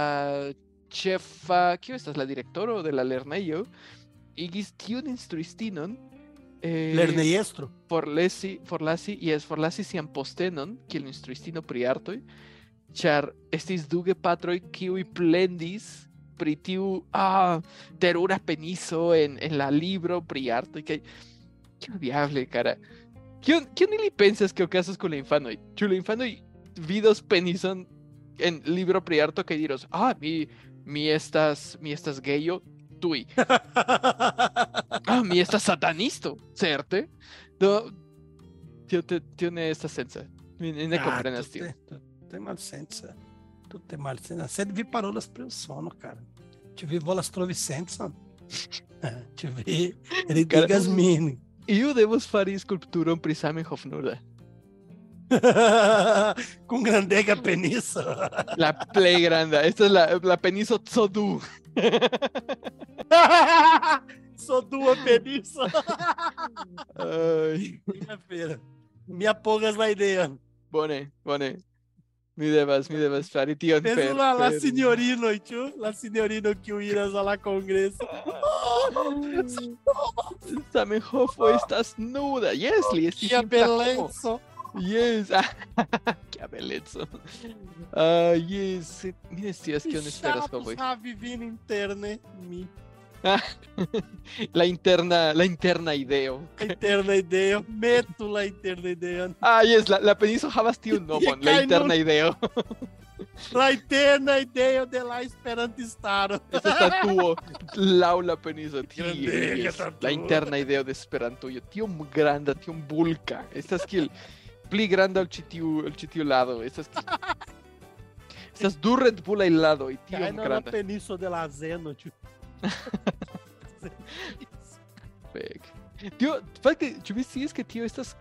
ĉefa, kio estas la direktoro de la lernejo, igis tiun instruistinon eh, Lerneiestro. forlasi, forlasi, yes, forlasi sian postenon, kiel instruistino pri artoj, ĉar estis du gepatroj kiuj plendis pri tiu ah, terura peniso en, en la libro pri artoj kaj kio diable, cara. Kion, kion ili pensas que okazas kun la infanoj? Ĉu la infanoj vidos penison en libro pri arto kaj diros, ah, mi, mi estas, mi estas gejo, tuj. [laughs] Ah, mi estas satanisto, certe? Do tio te tio ne estas senza. Mi ne Ah, komprenas tu tio. te- Tu tem malsenza. Tu tem malsenza. Sed vi parolas pri Usono, cara. Ĉu vi volas trovi sencon? [laughs] Ĉu vi ridigas min? Iu devus fari skulpturon pri Zamenhof nuda. [laughs] Con grandega [laughs] penizo. La play grande. Esta es la, la penizo Tsodu. [laughs] Sodua penizo. feira, Me apogas la ideia. Bone, bone. Mi devas, mi devas fari tion per. La, la signorino, ĉu? La signorino kiu iras al la kongreso. Zamenhof estas nuda. Jes, li estis impacto. Kia. [laughs] Yes. [laughs] que belezo. Ah, yes. Mi ne scias kion esperas homoj. ha vivino interne mi. La interna, la interna ideo. Interna ideia. Meto la interna ideia. Ah, yes, la, la peniso havas tiun nomon, la interna ideo. La interna ideia de la esperantistaro. Esta statuo laŭ la peniso. Tie, yes, la interna ideo de Esperantujo. Tiom granda, tiom bulka. Estas kiel pligranda al citiu, al citiu lado. Essas que... [laughs] Essas du Red Bull aí lado e tio grande. na península de Lazeno, tio. Tío, ¿sabes que yo me es que tío estas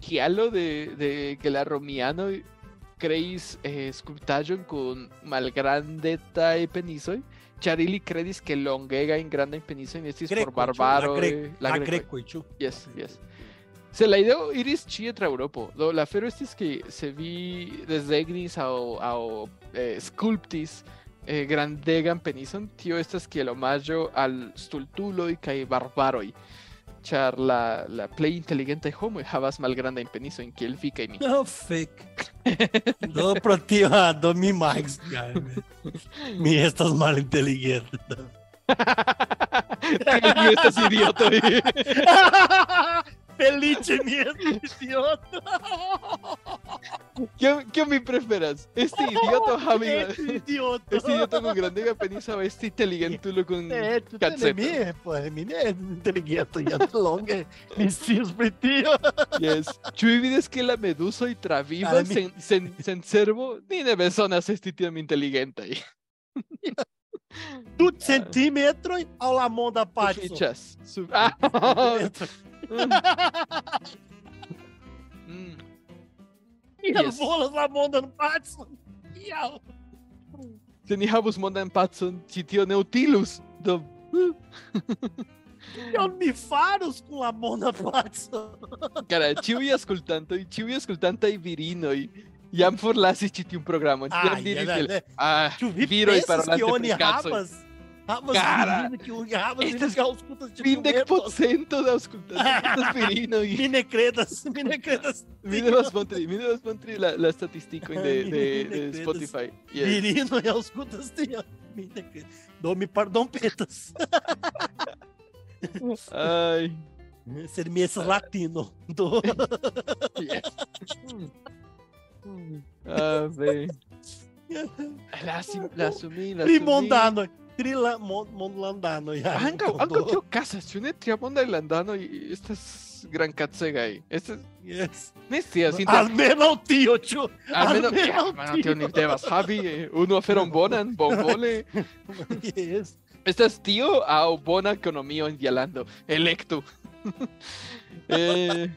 que de de que la romiano creis eh, sculptajon con malgrandeta e penisoi Charili credis que longega in granda in penisoi estis por barbaro eh, la greco, e, la greco. Yes, yes. Mm la ideo iris ĉie tra Eŭropo. Do la afero estis ke se vi desegnis aŭ aŭ eh, sculptis eh, grandegan penison, tio estas kiel omaĝo al stultuloj kaj barbaroj. Ĉar la, la plej inteligentaj homoj havas malgrandajn penisojn kiel vi kaj mi. No, fake. Do pro tio, ah, do mi mais, cara. Mi estas mal inteligente. Kiel vi estas idiotoj. Felice mi idiota. ¿Qué, ¿Qué me preferas? ¿Este idiota [laughs] o Javi? Este idiota. Este idiota con grandega penisa o este inteligentulo con cazzetta? [laughs] Eh, tu pô. Mi pues, é eh, inteligente, já longa. Mi sempre tio. Yes. Ĉu que la meduso y traviva sen, sen, sen servo? Ni ne bezonas esti tiom inteligentaj. [laughs] Du centimetroj aŭ la monda paco. Sufiĉas. Ah. E as Yes. bolas la mão da Patson. Iau. Se ni havus mondan pacon, ĉi tio ne utilus. Do Eu me faros com la mão da Patson. Cara, ĉiuj aŭskultantoj, ĉiuj aŭskultantaj virinoj jam forlasis ĉi tiun programon. Ah, Jam diris ja, kiel, né? ah, viroj oni pri kacoj. Havas Cara, virino que estas auscultas de Vindec procento da aŭskultantaj virinoj. Mi ne credas, mi ne credas. Mi devas montri, mi devas montri la, la de, de, de. Spotify. Yes. Virino e auscultas de pardon petas. Ai, Ser mi esses latino. Do. yes. [laughs] Ah, bem. La, [laughs] la sumi, la sumi. Trimondano. Trila mon- mondlandano. ja. Ankaŭ, Do- ankaŭ tio okazas, ĉu ne triamondaj landanoj estas grankacegaj. Estas, Yes. ne scias, inter... Almeno tio, ĉu? Almeno ja, tio. ni devas havi eh, unu aferon bonan, bonvole. Yes. Estas tio aŭ bona ekonomio en via lando. Elektu. [laughs] eh,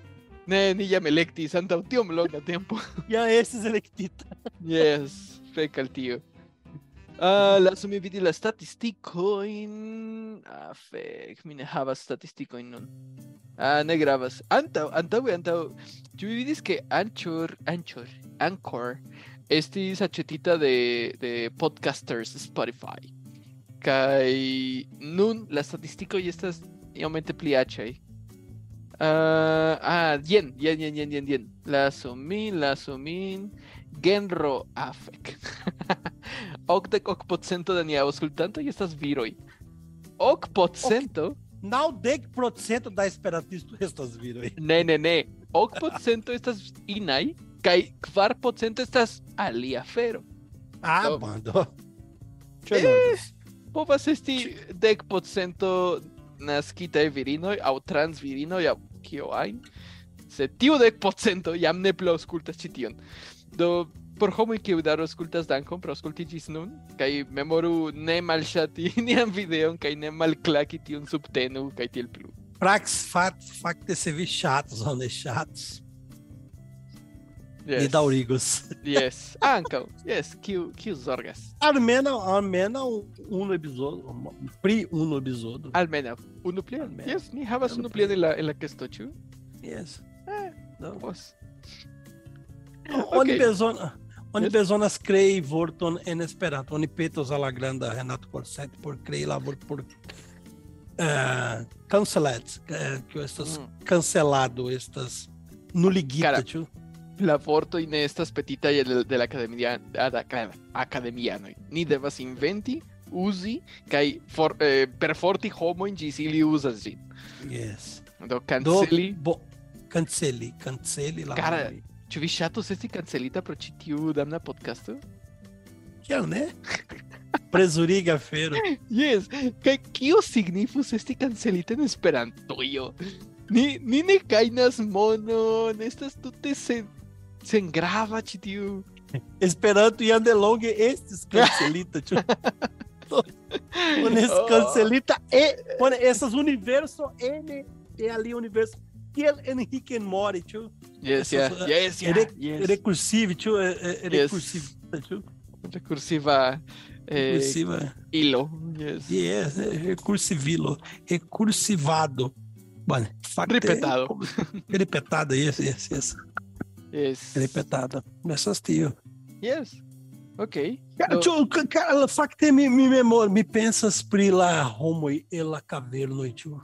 ne, ni jam elektis antaŭ tiom longa tempo. Ja esses electita. Yes, fek al tio. Ah, lasu mi vidi la statistikojn. Ah, fek, mi ne havas statistikojn nun. Ah, ne gravas. Antaŭ, antaŭe, antaŭ, ĉu vi vidis ke Anchor, Anchor, Anchor estis aĉetita de de podcasters Spotify. Kaj nun la statistikoj estas iomete pli aĉaj. Ah, ah, jen, jen, jen, jen, jen, jen. Lasu min, lasu min. Genro afek. 80% de nia aŭskultantoj estas viroj. 8%? Naŭdek da esperantisto estas viroj. Ne, ne, ne. 8% estas inaj kaj 4% estas alia afero. Ah, Do- mando. Eh, povas esti 10% nascita e virinoj aŭ transvirinoj aŭ kio ajn se tiu dek procento jam ne plu aŭskultas ĉi tion do por homoj kiuj daŭre aŭskultas dankon pro aŭskulti ĝis nun kaj memoru ne malŝati [laughs] nian videon kaj ne malklaki tiun subtenu kaj tiel plu Prax, facto se vi chatos, ou chatos. Yes. E daurigos. Yes. [laughs] Ankaŭ. Yes, kiu kiu zorgas. Almena, almena unu epizodo, pri unu epizodo. Almenaŭ unu plian. Yes, ni havas unu plian en la en la kesto, ĉu? Yes. Eh, No. Povas. Oni bezonas, oni bezonas krei vorton en Esperanto. Oni petos al la granda Renato Corset por krei la vorto por uh, uh, que estas Mm. cancelado, estas nuligita, Cara. ĉu? La vortoj ne estas petitaj de, de la academia ad- ad- akademianoj. Ni devas inventi, uzi kaj for, eh, perforti homojn ĝis ili uzas ĝin. Yes. Do Do, kanceli. bo, canceli, canceli la Cara. Ĉu vi ŝatus esti kancelita pro ĉi tiu damna podcasto? Kiel ne? Presuriga fero. Yes, kaj kio signifus esti kancelita en Esperantujo? Ni, ni ne gajnas monon, estas tute sen, sengrava ĉi tiu. Esperanto jam de longe estis cancelita, ĉu? [laughs] Pones Oh. cancelita e pone essas universo N e ali universo en Rick and Morty, ĉu? Yes, Essas, yeah, uh, yes, yeah, Re- yes. Eh, eh, Yes. Recursiva, eh, Recursiva. hilo. Yes. Yes, recursivilo, recursivado. Bueno, facto é- Repetado. Repetado, isso, isso, isso. Yes. Repetado. Essas tio. Yes. Ok. Cara, No. tio, ca- cara, facte mi, mi memória, mi pensas pri la homoj e la caverno, tio.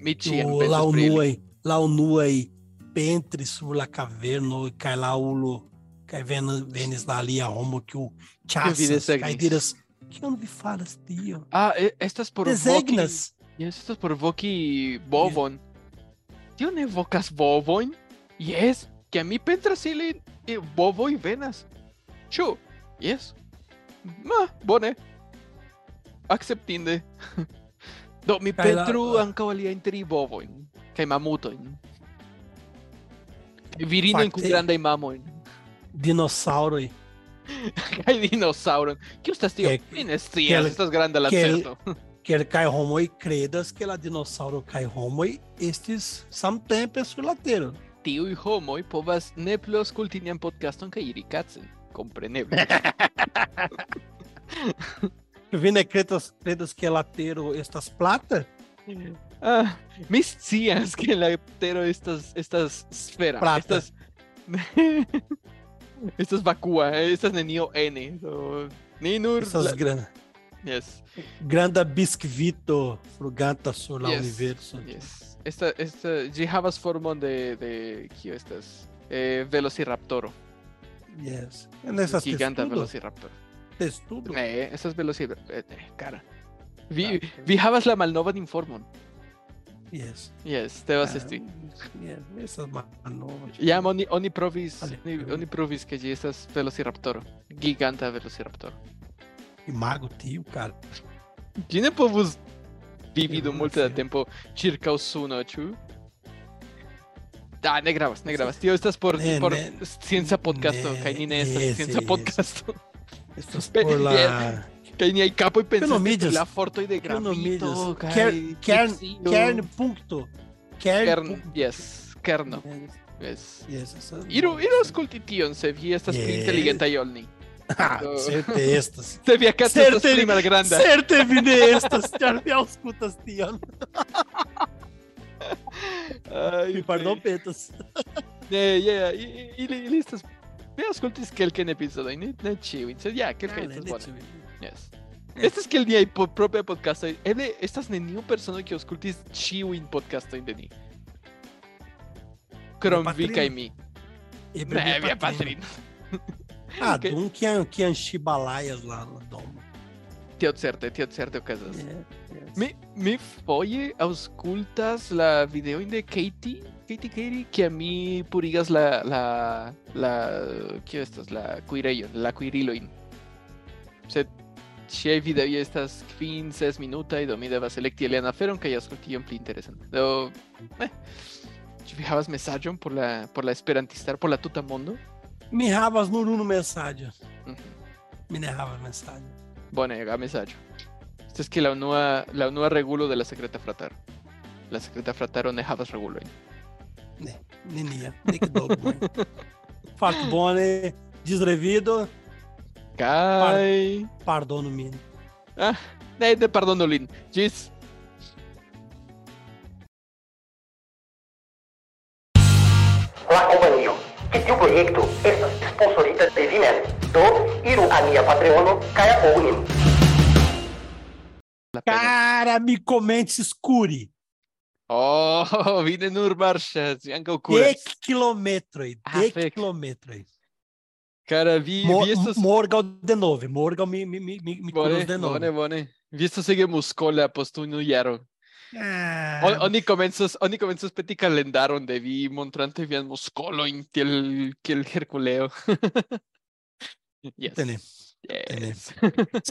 Mi pensas la unuaj, la unuaj pentre la caverno e cae la ulo, cae ven, venes la ali a homo que o chasas, cae diras, que onde falas, tío? Ah, e, estas por Designas. Voki, estas por Voki Bobon. Tío, ne vocas Bobon? Yes, que a mí pentras ili Bobo eh, y venas. Chu, yes. Ma, bone. Acceptinde. [laughs] Do mi Kaj petru la... ankaŭ aliajn tri bovojn kaj. Mamojn. Dinosauroj. Kaj dinosauron. Kio estas tio? Ke- Mi ne scias, ke- estas granda la ke- certo. Quer kaj homoj kredas ke la dinosauro kaj homoj estis samtempe sur la tero. tiuj homoj povas ne plu aŭskulti nian podcaston kaj iri kacen. Kompreneble. [laughs] Vi ne kredas, kredas ke la tero estas plata? Ah, mis tías que la aptero estas, estas esferas. Estas. estas Bakua, estas de Neo N. So, Ninur. Estas la... gran... Yes. Granda biscuito frugata sola yes. universo. Yes. Esta, esta, Jihavas formon de, de, ¿qué estas? Eh, Velociraptoro. Yes. En esas Giganta Velociraptor. Testudo. Eh, esas Velociraptor, eh, cara. Vi, vi havas la malnovan informon. Yes. Yes, devas Ah, esti. Yes, estas malnovas. Jam oni, oni provis, oni provis ke ĝi estas Velociraptoro. Giganta Velociraptoro. Imago tio, cara. Ĝi ne povus vivi dum multe da tempo ĉirkaŭ suno, ĉu? Ah, ne gravas, ne gravas. Tio estas por, Ne, por ne, scienca podcasto, kaj ni ne estas scienca podcasto. Estas [laughs] por la... Que ni hay capo y pensaste que la foto y de granito. Kern, Kern, Kern, punto. Kern, Kern yes, Kerno. Yes. yes Iru, Iru ascolti tion, se vi estas yes. pli inteligenta iolni. Ah, certe estas. Se vi acá certe, estas pli malgranda. Certe vi ne estas, char vi auscultas tion. Ai, mi pardon petas. Yeah, yeah. ¿Y Ne, ja, ili, ili estas... Vi ascoltis kelken episodojn, ne ĉiujn, sed ja, kelkaj estas bonaj. Yes. Este skel një ai po propja podcastoj, edhe estas neniu personoj që aŭskultis ĉiujn podcastojn de ni. Krom vi mi. E ne, via patrino. [laughs] ah, okay. [laughs] dun que an que an chibalaias lá no domo. Tio certe, tio certe okazas. Yeah, yes. Mi mi foje la videojn de Katie Katy Katy que a mí purigas la la la ¿qué estas la cuirello la cuiriloin. Se Wideo estas kvin ses minutaj do mi devas elekti alian aferon kaj aŭskulti iom pli interesantan. Do eh, ĉu vi havas mesaĝon por la por la esperantistaro por la tuta mondo? Mi havas nur unu mesaĝo. Mhm. Mi ne havas mesaĝo. Bonega mesaĝo. Esta es que la unua la unua regulo de la sekreta frataro. La sekreta frataro ne havas regulojn. Ne, nenia. Nek bone, disrevido, Kaj pardonu min. ah, ne ne pardonu lin. Ĝis La kompanio. Ĉi tiu projekto estas sponsorita de vi mem. Do iru al nia Patreono kaj apogu pena. Cara, mi komencis skuri. Oh, [laughs] vi ne nur marŝas, ankaŭ kuras. Dek kilometroj, Ah, dek kilometroj. Cara, vi, Mo vi estos... De novo, Morgal me, me, me, me de novo. Bone, bone. Pues oni comenzas, oni comenzas peti de vi montrante vi muscolo in herculeo. [laughs] yes. Tene. [laughs]